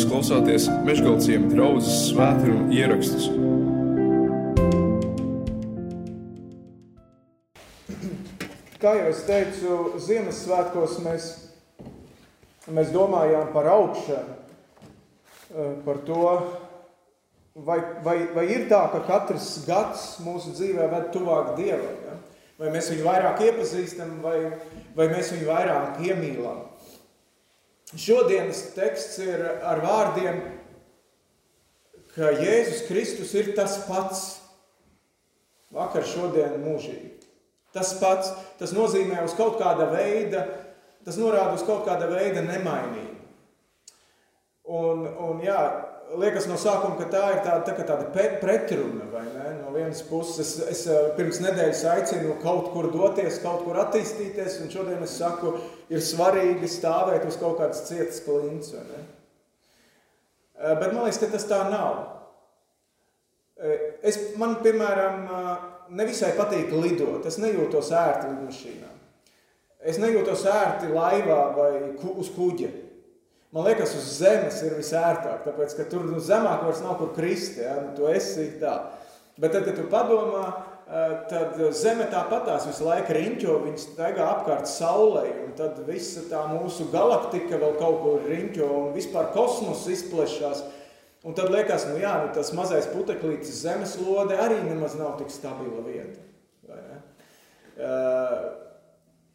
Jūs klausāties Meškāļu draugas svētkrājuma ierakstus. Kā jau es teicu, Ziemassvētkos mēs, mēs domājām par augšanu, eh, par to, vai, vai, vai ir tā, ka katrs gads mūsu dzīvē ved tuvāk Dievam. Ja? Vai mēs viņu vairāk iepazīstam, vai, vai mēs viņu vairāk iemīlam. Šodienas teksts ir ar vārdiem, ka Jēzus Kristus ir tas pats. Vakar, šodien, mūžīgi. Tas pats, tas nozīmē uz kaut kāda veida, tas norāda uz kaut kāda veida nemainību. Un, un jā, liekas no sākuma, ka tā ir tāda, tā tāda pretruna. No vienas puses, es, es eh, pirms nedēļas aicinu kaut kur doties, kaut kur attīstīties, un šodien es saku, ir svarīgi stāvēt uz kaut kādas cietas klints. Eh, bet man liekas, ka tas tā nav. Eh, es, man, piemēram, nevisai patīk lidot. Es nejūtos ērti lidmašīnā. Es nejūtos ērti laivā vai uz kuģa. Man liekas, uz zemes ir visērtāk, tāpēc, ka tur nu, zemāk vairs nav kur krist, ja? nu, tu esi tā. Bet tad, kad tu padomā, eh, tad zeme tāpatās visu laiku riņķo, viņas staigā apkārt saulē, un tad visa tā mūsu galaktika vēl kaut kur riņķo, un vispār kosmos izplešās. Un tad liekas, nu jā, nu tas mazais puteklītis zemeslode arī nemaz nav tik stabila vieta. Uh,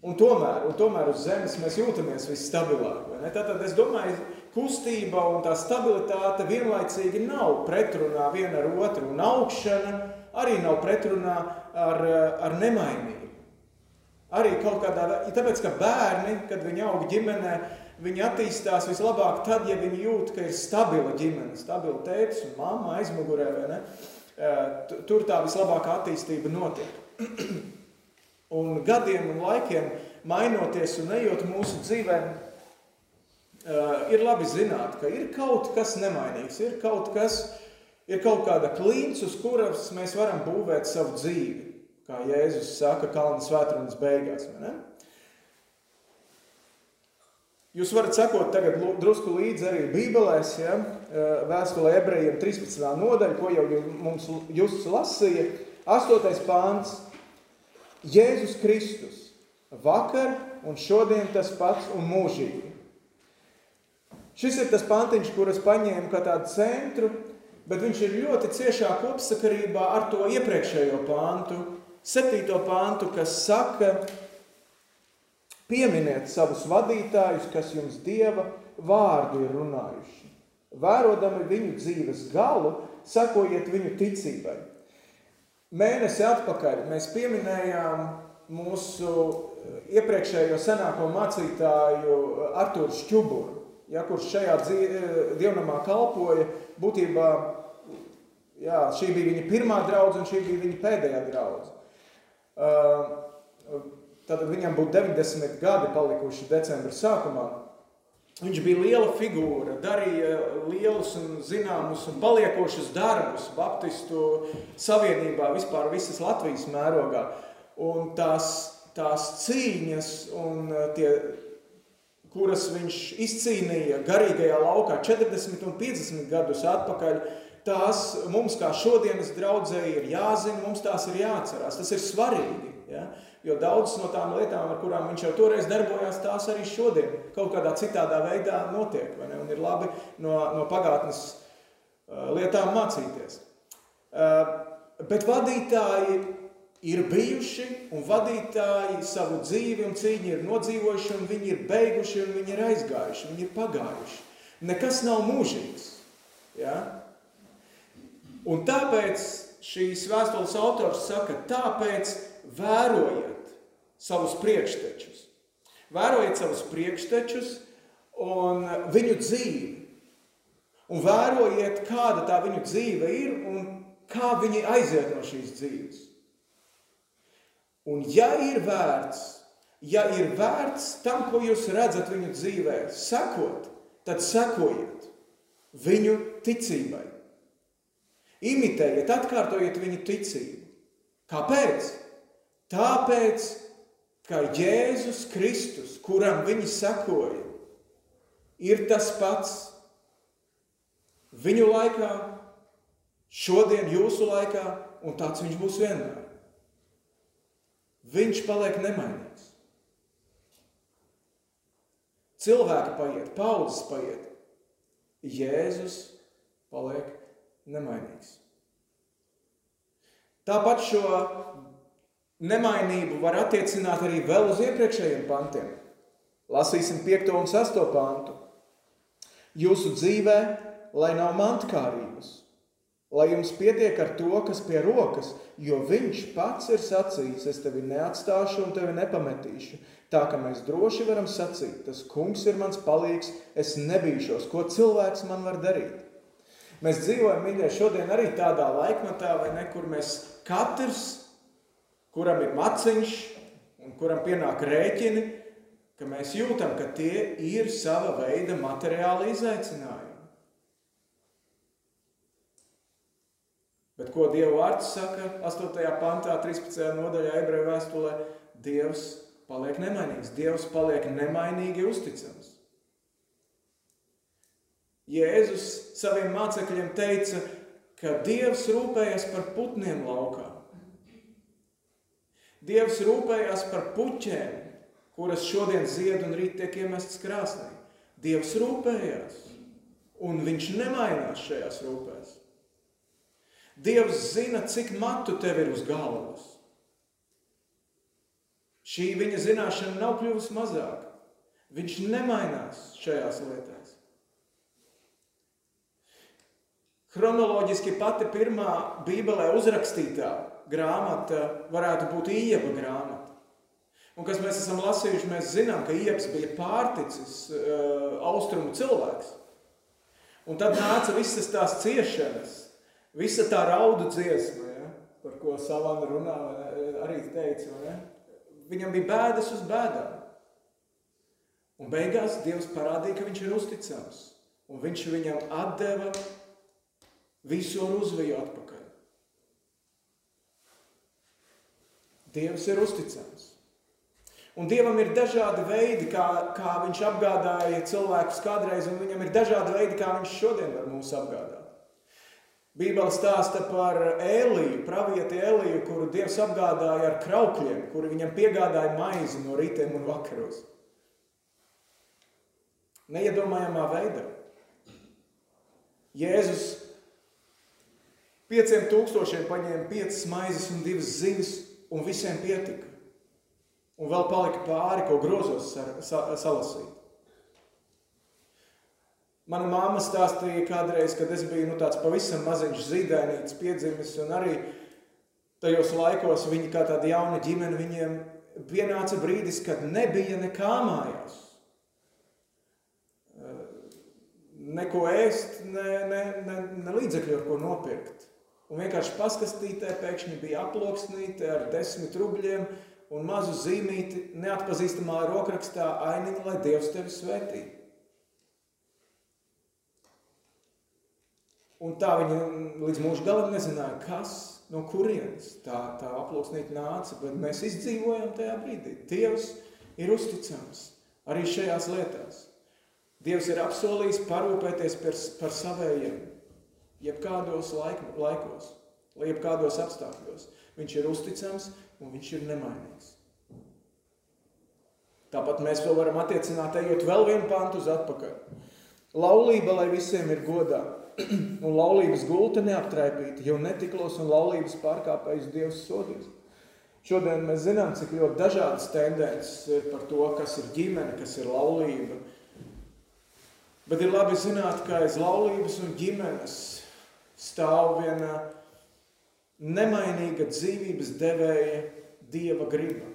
Un tomēr, un tomēr uz zemes mēs jūtamies visstabilāk. Tātad es domāju, kustība un tā stabilitāte vienlaicīgi nav pretrunā viena ar otru, un augšana arī nav pretrunā ar, ar nemainību. Arī kaut kādā veidā, tāpēc, ka bērni, kad viņi aug ģimenē, viņi attīstās vislabāk tad, ja viņi jūt, ka ir stabila ģimene, stabila tētis un mamma aizmugurē, ne? Tur tā vislabākā attīstība notiek. Un gadiem un laikiem mainoties un ejot mūsu dzīvēm, uh, ir labi zināt, ka ir kaut kas nemainīgs, ir kaut kas, ir kaut kāda klints, uz kuras mēs varam būvēt savu dzīvi. Kā Jēzus saka, Kalnu svētdienas beigās. Jūs varat sekot tagad drusku līdzi arī Bībelēs, ja? vēstulē ebrejiem 13. nodaļa, ko jau mums jūs lasīja. 8. pāns Jēzus Kristus, vakar un šodien tas pats un mūžīgi. Šis ir tas pantiņš, kuras paņēmu kā tādu centru, bet viņš ir ļoti ciešā kopsakarībā ar to iepriekšējo pantu, septīto pantu, kas saka, pieminiet savus vadītājus, kas jums Dieva vārdu ir runājuši. Vērodami viņu dzīves galu, sakojiet viņu ticībai. Mēnesi atpakaļ mēs pieminējām mūsu eh, iepriekšējo senāko mācītāju eh, Arturu Šķuburu, ja, kurš šajā eh, dievnamā kalpoja. Būtībā jā, šī bija viņa pirmā draudze un šī bija viņa pēdējā draudze. Tad viņam būtu 90 gadi palikuši decembra sākumā. Viņš bija liela figūra, darīja lielus un zināmus un paliekošus darbus Baptistu savienībā, vispār visas Latvijas mērogā. Un tās, tās cīņas, un uh, tie, kuras viņš izcīnīja garīgajā laukā 40 un 50 gadus atpakaļ, tās mums kā šodienas draudzēji ir jāzina, mums tās ir jāatcerās. Tas ir svarīgi. Ja? Jo daudzas no tām lietām, ar kurām viņš jau toreiz darbojās, tās arī šodien kaut kādā citādā veidā notiek. Un ir labi no, no pagātnes uh, lietām mācīties. Uh, bet vadītāji ir bijuši, un vadītāji savu dzīvi un cīņu ir nodzīvojuši, un viņi ir beiguši, un viņi ir aizgājuši, viņi ir pagājuši. Nekas nav mūžīgs. Ja? Un tāpēc šīs vēstules autors saka, tāpēc vērojiet savus priekštečus. Vērojiet savus priekštečus un viņu dzīvi. Un vērojiet, kāda tā viņu dzīve ir un kā viņi aiziet no šīs dzīves. Un ja ir vērts, ja ir vērts tam, ko jūs redzat viņu dzīvē, sekot, tad sekojiet viņu ticībai. Imitējiet, atkārtojiet viņu ticību. Kāpēc? Tāpēc, ka Jēzus Kristus, kuram viņi sekoja, ir tas pats viņu laikā, šodien jūsu laikā, un tāds viņš būs vienmēr. Viņš paliek nemainīgs. Cilvēki paiet, paudzes paiet. Jēzus paliek nemainīgs. Tāpat šo nemainību var attiecināt arī vēl uz iepriekšējiem pantiem. Lasīsim 5. un 6. pantu. Jūsu dzīvē, lai nav mantkārības, lai jums pietiek ar to, kas pie rokas, jo viņš pats ir sacījis, es tevi neatstāšu un tevi nepametīšu. Tā ka mēs droši varam sacīt, tas kungs ir mans palīgs, es nebīšos, ko cilvēks man var darīt. Mēs dzīvojam, mīļie, šodien arī tādā laikmatā, vai ne, kur mēs katrs, kuram ir maciņš un kuram pienāk rēķini, ka mēs jūtam, ka tie ir sava veida materiāli izaicinājumi. Bet ko Dieva vārds saka 8. pantā, 13. nodaļā ebreju vēstulē? Dievs paliek nemainīgs, Dievs paliek nemainīgi uzticams. Jēzus saviem mācekļiem teica, ka Dievs rūpējas par putniem laukā. Dievs rūpējas par puķēm, kuras šodien zied un rīt tiek iemestas krāsnī. Dievs rūpējas, un viņš nemainās šajās rūpēs. Dievs zina, cik matu tev ir uz galvas. Šī viņa zināšana nav kļuvusi mazāka. Viņš nemainās šajās lietās. Chronoloģiski pati pirmā Bībelē uzrakstītā grāmata varētu būt Ieba grāmata. Un kas mēs esam lasījuši, mēs zinām, ka Iebs bija pārticis uh, austrumu cilvēks. Un tad nāca visas tās ciešanas, visa tā raudu dziesma, ja, par ko Savana runā, arī teica. Ja. Viņam bija bēdas uz bēdām. Un beigās Dievs parādīja, ka viņš ir uzticams. Un viņš viņam atdeva visu var uzviju atpakaļ. Dievs ir uzticams. Un Dievam ir dažādi veidi, kā, kā viņš apgādāja cilvēkus kādreiz, un viņam ir dažādi veidi, kā viņš šodien var mūs apgādāt. Bībele stāsta par Eliju, pravieti Eliju, kuru Dievs apgādāja ar kraukļiem, kuri viņam piegādāja maizi no rītiem un vakaros. Neiedomājamā veidā. Jēzus Pieciem tūkstošiem paņēma piecas maizes un divas zivis, un visiem pietika. Un vēl palika pāri, ko grozos salasīt. Mana mamma stāstīja kādreiz, kad es biju nu, tāds pavisam maziņš zīdainīts, piedzimis, un arī tajos laikos viņi kā tāda jauna ģimene, viņiem pienāca brīdis, kad nebija nekā mājās. Neko ēst, ne, ne, ne, ne līdzekļu, ar ko nopirkt. Un vienkārši paskastītē pēkšņi bija aploksnīte ar desmit rubļiem un mazu zīmīti neatpazīstamā rokrakstā ainiņa, lai Dievs tevi svētī. Un tā viņa līdz mūža galam nezināja, kas, no kurienes tā, tā aploksnīte nāca, bet mēs izdzīvojam tajā brīdī. Dievs ir uzticams arī šajās lietās. Dievs ir apsolījis parūpēties par, par savējiem jebkādos laik, laikos, lai jebkādos apstākļos. Viņš ir uzticams un viņš ir nemainīgs. Tāpat mēs to varam attiecināt, ejot vēl vienu pantu uz atpakaļ. Laulība, lai visiem ir godā, un laulības gulta neaptraipīta, jo netiklos un laulības pārkāpējus Dievs sodīs. Šodien mēs zinām, cik ļoti dažādas tendences ir par to, kas ir ģimene, kas ir laulība. Bet ir labi zināt, ka aiz laulības un ģimenes stāv viena nemainīga dzīvības devēja dieva griba.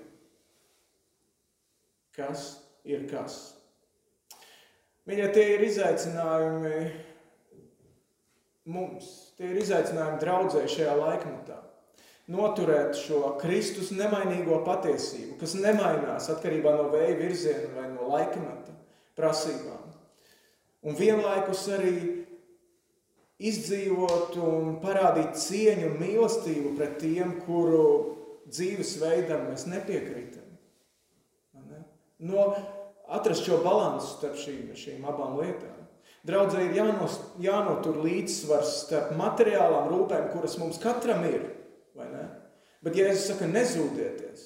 Kas ir kas? Viņa tie ir izaicinājumi mums, tie ir izaicinājumi draudzē šajā laikmetā. Noturēt šo Kristus nemainīgo patiesību, kas nemainās atkarībā no vēja virziena vai no laikmeta prasībām. Un vienlaikus arī izdzīvot un parādīt cieņu un mīlestību pret tiem, kuru dzīvesveidam mēs nepiekrītam. Ne? No, atrast šo balansu starp šīm, šīm abām lietām. Draudzē ir jānos, jānotur līdzsvars starp materiālām rūpēm, kuras mums katram ir. Bet Jēzus saka, nezūdieties.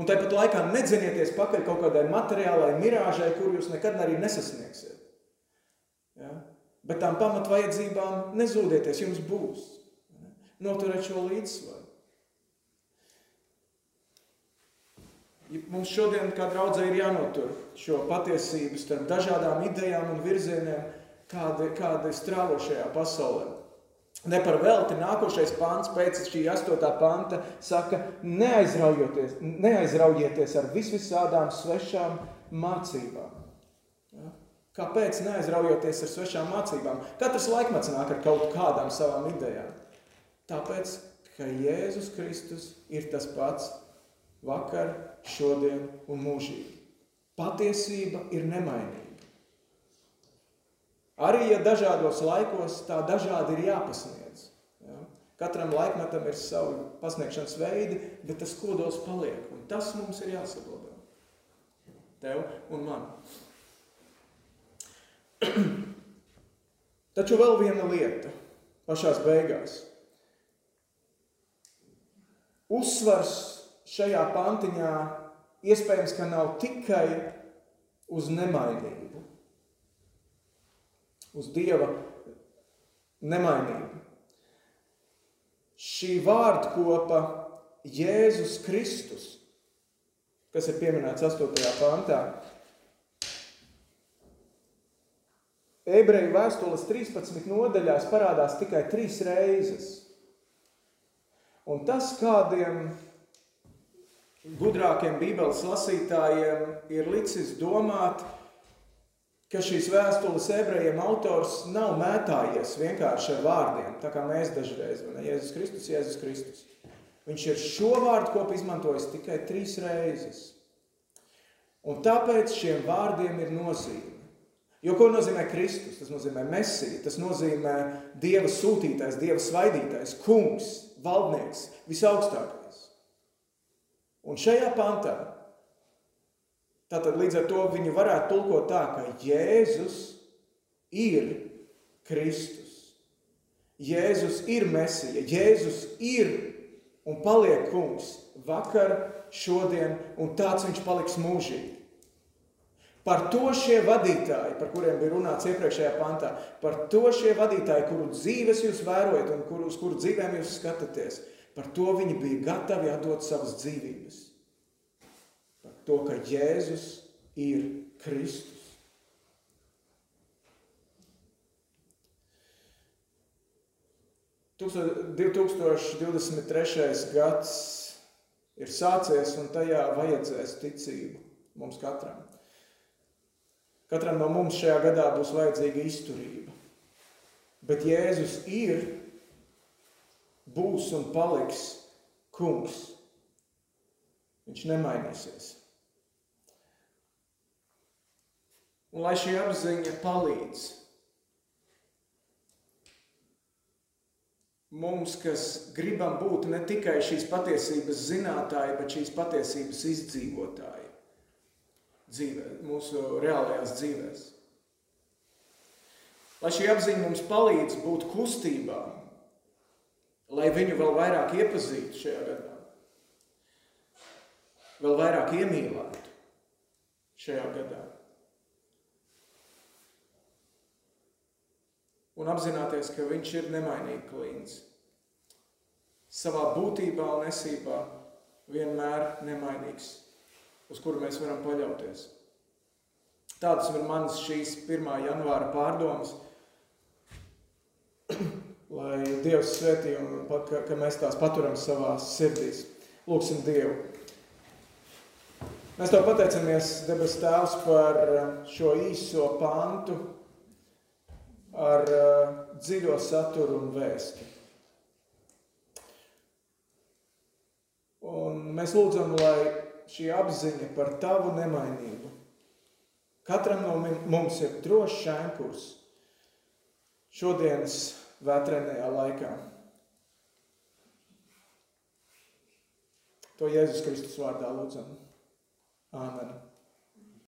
Un tāpat laikā nedzinieties pakaļ kaut kādai materiālai mirāžai, kur jūs nekad arī nesasniegsiet. Bet tām pamatvajadzībām nezūdieties, jums būs. Noturēt šo līdzsvaru. Mums šodien, kā draudzē, ir jānotur šo patiesību starp dažādām idejām un virzieniem, kāda, kāda strāvo šajā pasaulē. Ne par velti nākošais pāns pēc šī astotā panta saka, neaizraujieties, neaizraujieties ar visvisādām svešām mācībām. Kāpēc neaizraujoties ar svešām mācībām? Katrs laikmets nāk ar kaut kādām savām idejām. Tāpēc, ka Jēzus Kristus ir tas pats vakar, šodien un mūžīgi. Patiesība ir nemainīga. Arī ja dažādos laikos tā dažādi ir jāpasniedz. Ja? Katram laikmetam ir savi pasniegšanas veidi, bet tas kodols paliek. Un tas mums ir jāsaglabā. Tev un man. Taču vēl viena lieta pašās beigās. Uzsvars šajā pantiņā iespējams, ka nav tikai uz nemainību uz Dieva nemainību. Šī vārdkopa Jēzus Kristus, kas ir pieminēts 8. pantā, ebreju vēstules 13 nodaļās parādās tikai trīs reizes. Un tas kādiem gudrākiem bībeles lasītājiem ir licis domāt, ka šīs vēstules ebrejiem autors nav mētājies vienkārši ar vārdiem, tā kā mēs dažreiz, ne? Jēzus Kristus, Jēzus Kristus. Viņš ir šo vārdu kopu izmantojis tikai trīs reizes. Un tāpēc šiem vārdiem ir nozīme. Jo ko nozīmē Kristus? Tas nozīmē Mesija, tas nozīmē Dieva sūtītājs, Dieva svaidītājs, kungs, valdnieks, visaugstākais. Un šajā pantā Tātad līdz ar to viņu varētu tulkot tā, ka Jēzus ir Kristus. Jēzus ir Mesija, Jēzus ir un paliek kungs vakar, šodien, un tāds viņš paliks mūžīgi. Par to šie vadītāji, par kuriem bija runāts iepriekšējā pantā, par to šie vadītāji, kuru dzīves jūs vērojat un kur, uz kuru dzīvēm jūs skatāties, par to viņi bija gatavi atdot savas dzīvības to, ka Jēzus ir Kristus. Tūksto, 2023. gads ir sācies, un tajā vajadzēs ticību mums katram. Katram no mums šajā gadā būs vajadzīga izturība. Bet Jēzus ir, būs un paliks kungs. Viņš nemainīsies. Un lai šī apziņa palīdz mums, kas gribam būt ne tikai šīs patiesības zinātāji, bet šīs patiesības izdzīvotāji dzīvē, mūsu reālajās dzīvēs. Lai šī apziņa mums palīdz būt kustībā, lai viņu vēl vairāk iepazītu šajā gadā, vēl vairāk iemīlētu šajā gadā. un apzināties, ka viņš ir nemainīgi klīns. Savā būtībā un esībā vienmēr nemainīgs, uz kuru mēs varam paļauties. Tādas ir manas šīs 1. janvāra pārdomas, lai Dievs svētī un ka, ka mēs tās paturam savā sirdīs. Lūksim Dievu. Mēs tev pateicamies, debes Tēvs, par šo īso pantu, ar uh, dziļo saturu un vēstu. Un mēs lūdzam, lai šī apziņa par tavu nemainību katram no mums ir drošs šēnkurs šodienas vētrenajā laikā. To Jēzus Kristus vārdā lūdzam. Āmen.